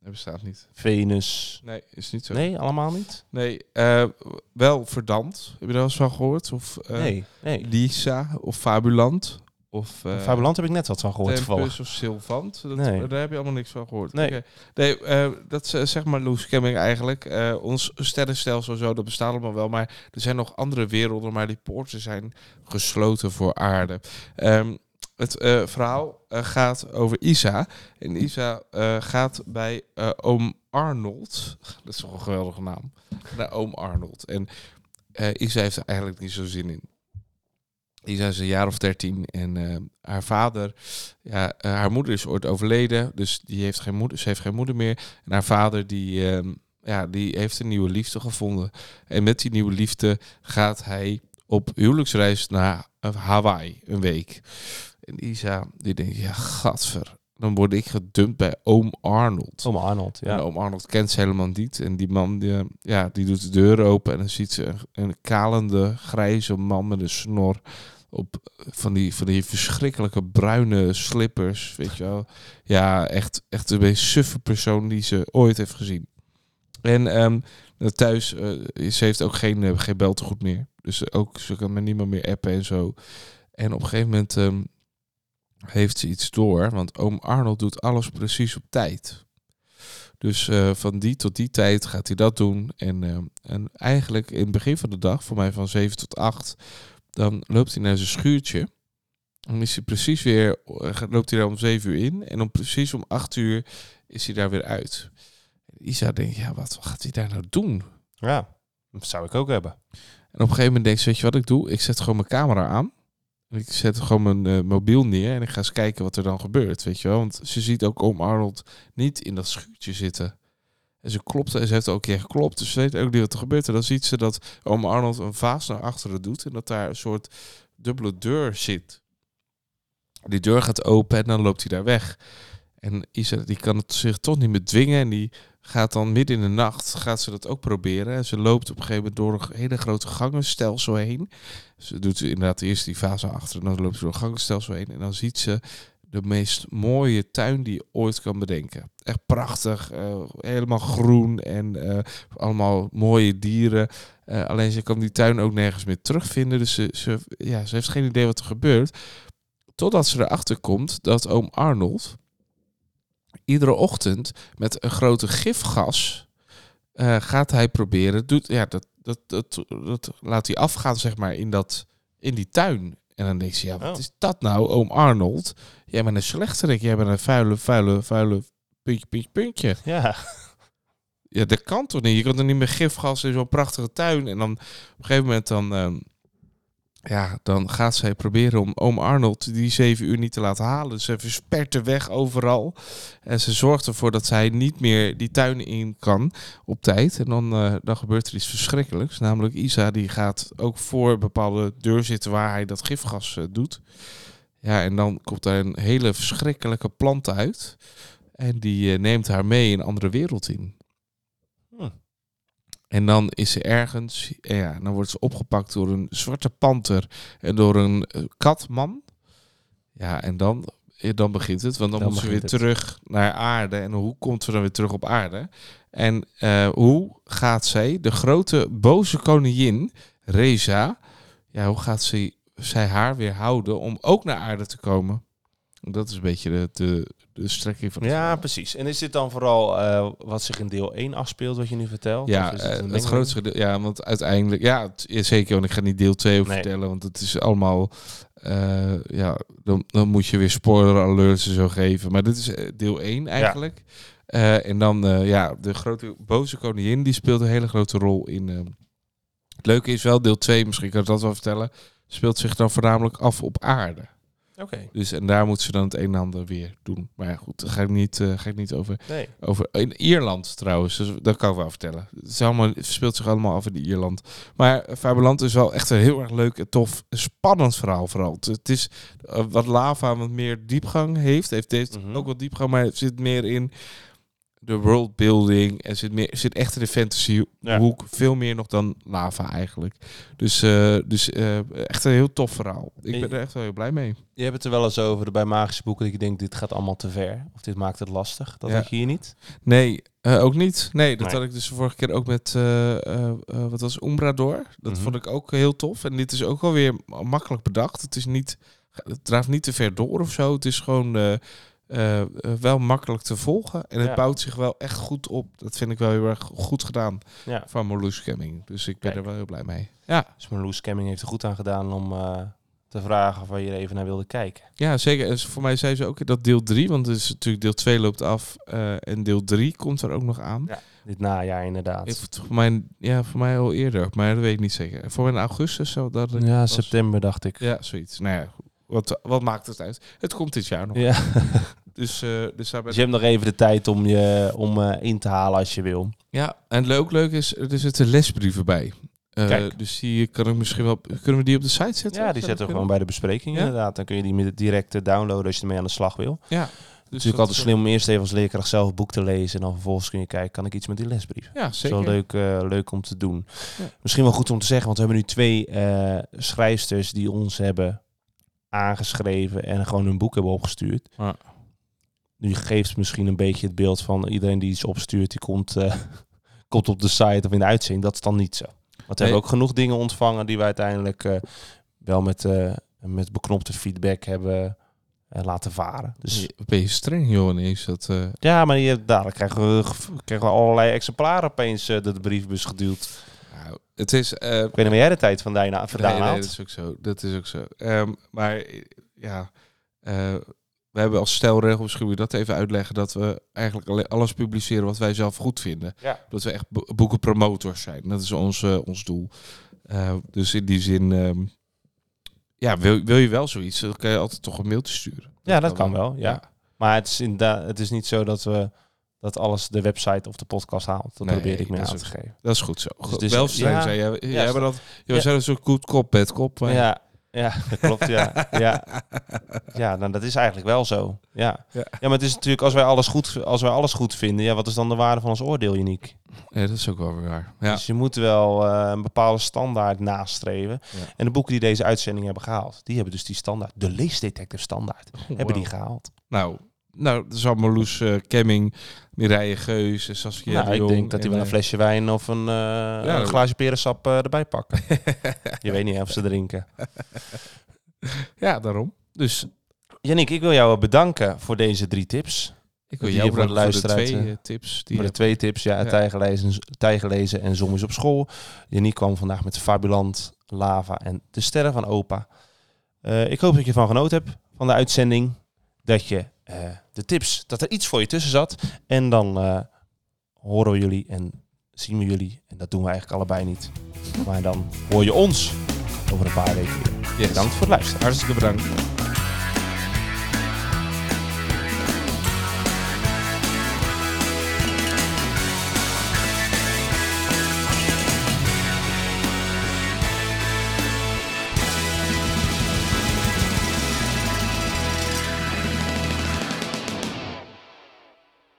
Speaker 2: Dat bestaat niet.
Speaker 1: Venus.
Speaker 2: Nee, is niet zo.
Speaker 1: Nee, allemaal niet?
Speaker 2: Nee, eh, wel verdampt. Heb je daar wel eens van gehoord? Of eh,
Speaker 1: nee, nee.
Speaker 2: Lisa of Fabulant of uh,
Speaker 1: Fabulant heb ik net wat van gehoord.
Speaker 2: Tempus of Sylvant. Dat,
Speaker 1: Nee.
Speaker 2: Daar heb je allemaal niks van gehoord.
Speaker 1: Nee.
Speaker 2: Nee eh, dat is zeg maar Loes Kemming eigenlijk. Eh, ons sterrenstelsel zo, dat bestaat allemaal wel. Maar er zijn nog andere werelden, maar die poorten zijn gesloten voor aarde. Ehm, het eh, verhaal eh, gaat over Isa. En Isa eh, gaat bij eh, oom Arnold. Dat is toch een geweldige naam. Naar oom Arnold. En eh, Isa heeft er eigenlijk niet zo zin in. Isa is een jaar of dertien en eh, haar vader, ja, eh, haar moeder is ooit overleden, dus die heeft geen moeder, ze heeft geen moeder meer. En haar vader die, ehm, ja, die heeft een nieuwe liefde gevonden. En met die nieuwe liefde gaat hij op huwelijksreis naar eh, Hawaii een week. En Isa die denkt, ja, gadver, dan word ik gedumpt bij oom Arnold.
Speaker 1: Oom Arnold,
Speaker 2: Ja. En oom Arnold kent ze helemaal niet. En die man, die, ja, die doet de deur open en dan ziet ze een, een kalende, grijze man met een snor. Op eh, van die, van die verschrikkelijke bruine slippers, weet je wel. Ja, echt, echt de meest suffe persoon die ze ooit heeft gezien. En ehm, thuis, eh, ze heeft ook geen, eh, geen beltegoed meer. Dus ook, ze kan met niemand meer appen en zo. En op een gegeven moment ehm, heeft ze iets door. Want oom Arnold doet alles precies op tijd. Dus eh, van die tot die tijd gaat hij dat doen. En, eh, en eigenlijk in het begin van de dag, voor mij van 7 tot 8, dan loopt hij naar zijn schuurtje. Dan is hij precies weer, eh, loopt hij daar om 7 uur in. En om precies om 8 uur is hij daar weer uit. Isa denkt, ja, wat gaat hij daar nou doen?
Speaker 1: Ja, dat zou ik ook hebben.
Speaker 2: En op een gegeven moment denkt ze, weet je wat ik doe? Ik zet gewoon mijn camera aan. Ik zet gewoon mijn eh, mobiel neer en ik ga eens kijken wat er dan gebeurt, weet je wel. Want ze ziet ook oom Arnold niet in dat schuurtje zitten. En ze klopt en ze heeft ook een keer geklopt, dus ze weet ook niet wat er gebeurt. En dan ziet ze dat oom Arnold een vaas naar achteren doet en dat daar een soort dubbele deur zit. Die deur gaat open en dan loopt hij daar weg. En Isa die kan het zich toch niet meer dwingen en die gaat dan midden in de nacht gaat ze dat ook proberen. En ze loopt op een gegeven moment door een hele grote gangenstelsel heen. Ze doet inderdaad eerst die fase achter en dan loopt ze door een gangenstelsel heen. En dan ziet ze de meest mooie tuin die je ooit kan bedenken. Echt prachtig, eh, helemaal groen en eh, allemaal mooie dieren. Eh, alleen ze kan die tuin ook nergens meer terugvinden. Dus ze, ze, ja, ze heeft geen idee wat er gebeurt. Totdat ze erachter komt dat oom Arnold iedere ochtend met een grote gifgas gaat hij proberen. Doet, ja, dat, dat, dat, dat laat hij afgaan, zeg maar, in, dat, in die tuin. En dan denkt ze, ja, wat
Speaker 1: Oh.
Speaker 2: is dat nou, oom Arnold? Jij bent een slechterik, jij bent een vuile, vuile, vuile puntje, puntje, puntje.
Speaker 1: Ja,
Speaker 2: Ja, dat kan toch niet? Je kan er niet meer gifgas in zo'n prachtige tuin. En dan op een gegeven moment dan, ehm, ja, dan gaat zij proberen om oom Arnold die zeven uur niet te laten halen. Ze verspert de weg overal. En ze zorgt ervoor dat zij niet meer die tuin in kan op tijd. En dan, eh, dan gebeurt er iets verschrikkelijks. Namelijk Isa die gaat ook voor bepaalde deur zitten waar hij dat gifgas eh, doet. Ja, en dan komt daar een hele verschrikkelijke plant uit. En die eh, neemt haar mee een andere wereld in. En dan is ze ergens, en ja, dan wordt ze opgepakt door een zwarte panter en door een eh, katman. Ja, en dan, eh, dan begint het, want dan,
Speaker 1: Dan
Speaker 2: moet ze weer
Speaker 1: het.
Speaker 2: terug naar aarde. En hoe komt ze dan weer terug op aarde? En eh, hoe gaat zij, de grote boze koningin, Reza, ja, hoe gaat ze, zij haar weer houden om ook naar aarde te komen? Dat is een beetje de, de, de strekking van
Speaker 1: Ja, precies. En is dit dan vooral eh, wat zich in deel 1 afspeelt, wat je nu vertelt?
Speaker 2: Ja,
Speaker 1: Of is
Speaker 2: eh,
Speaker 1: een
Speaker 2: het grootste deel. Ja, want uiteindelijk, ja, het- zeker. Want ik ga niet deel 2 over
Speaker 1: Nee.
Speaker 2: vertellen, want het is allemaal, eh, ja, dan, dan moet je weer spoiler alerts en zo geven. Maar dit is eh, deel 1 eigenlijk. Eh, en dan, eh, ja, de grote boze koningin, die speelt een hele grote rol in. eh, het leuke is wel, deel 2, misschien kan ik dat wel vertellen, speelt zich dan voornamelijk af op aarde.
Speaker 1: Oké.
Speaker 2: Dus en daar moet ze dan het een en ander weer doen. Maar ja, goed, daar ga ik niet, eh, ga ik niet over
Speaker 1: Nee.
Speaker 2: over in Ierland trouwens, dus dat kan ik wel vertellen. Het, is allemaal, het speelt zich allemaal af in Ierland. Maar eh, Faberland is wel echt een heel erg leuk en tof, spannend verhaal vooral. Het, het is eh, wat lava wat meer diepgang heeft. Heeft, heeft
Speaker 1: Mhm.
Speaker 2: ook wat diepgang, maar het zit meer in de worldbuilding. En zit, meer, zit echt in de fantasy
Speaker 1: Ja.
Speaker 2: hoek. Veel meer nog dan lava eigenlijk. Dus, eh, dus eh, echt een heel tof verhaal. Ik
Speaker 1: En-
Speaker 2: ben er echt wel heel blij mee.
Speaker 1: Je hebt het er wel eens over bij magische boeken dat je denkt, dit gaat allemaal te ver. Of dit maakt het lastig. Dat
Speaker 2: Ja.
Speaker 1: had je hier niet.
Speaker 2: Nee, eh, ook niet. Nee, dat
Speaker 1: Nee.
Speaker 2: had ik dus de vorige keer ook met, wat was Umbrador. Dat
Speaker 1: Mhm.
Speaker 2: vond ik ook heel tof. En dit is ook wel weer ma- makkelijk bedacht. Het is niet, het draaft niet te ver door of zo. Het is gewoon eh, eh, wel makkelijk te volgen. En het
Speaker 1: Ja.
Speaker 2: bouwt zich wel echt goed op. Dat vind ik wel heel erg goed gedaan
Speaker 1: Ja.
Speaker 2: van Marloes Camming. Dus ik ben
Speaker 1: Kijk.
Speaker 2: er wel heel blij mee. Ja,
Speaker 1: Dus Marloes Camming heeft er goed aan gedaan om eh, te vragen of je er even naar wilde kijken.
Speaker 2: ja zeker. En voor mij zei ze ook dat deel 3, want het is natuurlijk deel 2 loopt af. eh, en deel 3 komt er ook nog aan.
Speaker 1: Ja. Dit najaar inderdaad.
Speaker 2: Ik, voor, mij, ja, voor mij al eerder, maar dat weet ik niet zeker. Voor mij in augustus zo dat
Speaker 1: ja,
Speaker 2: was.
Speaker 1: september dacht ik.
Speaker 2: Ja, zoiets. Nou ja, wat, wat maakt het uit? Het komt dit jaar nog.
Speaker 1: Ja.
Speaker 2: Dus, eh, dus daar ben
Speaker 1: Dus je hebt nog even de tijd om je om eh, in te halen als je wil.
Speaker 2: Ja, en leuk, leuk is, er zitten lesbrieven bij.
Speaker 1: Kijk.
Speaker 2: Dus die kan ik misschien wel... Kunnen we die op de site zetten?
Speaker 1: Ja, die zetten we gewoon bij de bespreking
Speaker 2: Ja?
Speaker 1: inderdaad. Dan kun je die direct downloaden als je ermee aan de slag wil.
Speaker 2: Ja. Dus
Speaker 1: natuurlijk altijd slim om eerst even als leerkracht zelf een boek te lezen. En dan vervolgens kun je kijken, kan ik iets met die lesbrief?
Speaker 2: Ja, zeker.
Speaker 1: wel leuk, leuk om te doen.
Speaker 2: Ja.
Speaker 1: Misschien wel goed om te zeggen, want we hebben nu twee eh, schrijfsters die ons hebben aangeschreven en gewoon hun boek hebben opgestuurd.
Speaker 2: Ja.
Speaker 1: Nu geeft misschien een beetje het beeld van iedereen die iets opstuurt, die komt, eh, komt op de site of in de uitzending. Dat is dan niet zo. Want we hebben ook genoeg dingen ontvangen die we uiteindelijk eh, wel met, eh, met beknopte feedback hebben laten varen. Dus
Speaker 2: Ben je streng, joh, ineens? Dat,
Speaker 1: ja, maar je, dadelijk krijgen we, krijgen we allerlei exemplaren opeens door de brievenbus geduwd.
Speaker 2: Het is... eh,
Speaker 1: Ik weet niet waar jij de tijd vandaan, vandaan
Speaker 2: nee, dat is ook zo. Dat is ook zo. Ehm, maar ja, eh, we hebben als stelregel, misschien moet je dat even uitleggen, dat we eigenlijk alleen alles publiceren wat wij zelf goed vinden.
Speaker 1: Ja.
Speaker 2: Dat we echt bo- boekenpromotors zijn. Dat is ons, eh, ons doel. Dus in die zin, ehm, ja, wil, wil je wel zoiets, dan kan je altijd toch een mailtje sturen.
Speaker 1: Ja, dat kan wel, ja. Maar het is, inderdaad, het is niet zo dat we dat alles de website of de podcast haalt. Dat
Speaker 2: Nee,
Speaker 1: probeer ik me
Speaker 2: dat is
Speaker 1: aan te geven.
Speaker 2: Dat is goed zo.
Speaker 1: Dus is-
Speaker 2: wel
Speaker 1: ja,
Speaker 2: zijn. Jij, jij
Speaker 1: ja,
Speaker 2: hebt dat, zijn een soort goed kop, bad kop. maar-
Speaker 1: Ja, ja, dat klopt, ja. ja. Ja, nou, dat is eigenlijk wel zo. Ja.
Speaker 2: Ja.
Speaker 1: ja, maar het is natuurlijk, als wij alles goed, als wij alles goed vinden, ja, wat is dan de waarde van ons oordeel, uniek?
Speaker 2: Ja, dat is ook wel weer waar. Ja.
Speaker 1: Dus je moet wel eh, een bepaalde standaard nastreven.
Speaker 2: Ja.
Speaker 1: En de boeken die deze uitzending hebben gehaald, die hebben dus die standaard, de leesdetective standaard, hebben die gehaald.
Speaker 2: Nou, nou, dat is allemaal Loes uh, Kemming, Mireille Geus, en Saskia
Speaker 1: nou,
Speaker 2: de
Speaker 1: ik denk dat die
Speaker 2: en,
Speaker 1: wel een
Speaker 2: eh,
Speaker 1: flesje wijn of een, eh, een glaasje perensap eh, erbij pakken. je weet niet of ze drinken.
Speaker 2: Ja, daarom. Dus
Speaker 1: Yannick, ik wil jou bedanken voor deze drie tips.
Speaker 2: ik wil jou
Speaker 1: voor de
Speaker 2: voor de twee tips. Die
Speaker 1: voor de twee tips, ja,
Speaker 2: Ja.
Speaker 1: tijgerlezen, tijgerlezen en zombies op school. Yannick kwam vandaag met Fabulant, Lava en De Sterren van Opa. Ik hoop dat je ervan genoten hebt, van de uitzending. Dat je de tips, dat er iets voor je tussen zat. En dan eh, horen we jullie en zien we jullie. En dat doen we eigenlijk allebei niet. Maar dan hoor je ons over een paar weken weer.
Speaker 2: Yes.
Speaker 1: Bedankt voor het luisteren.
Speaker 2: Hartstikke bedankt.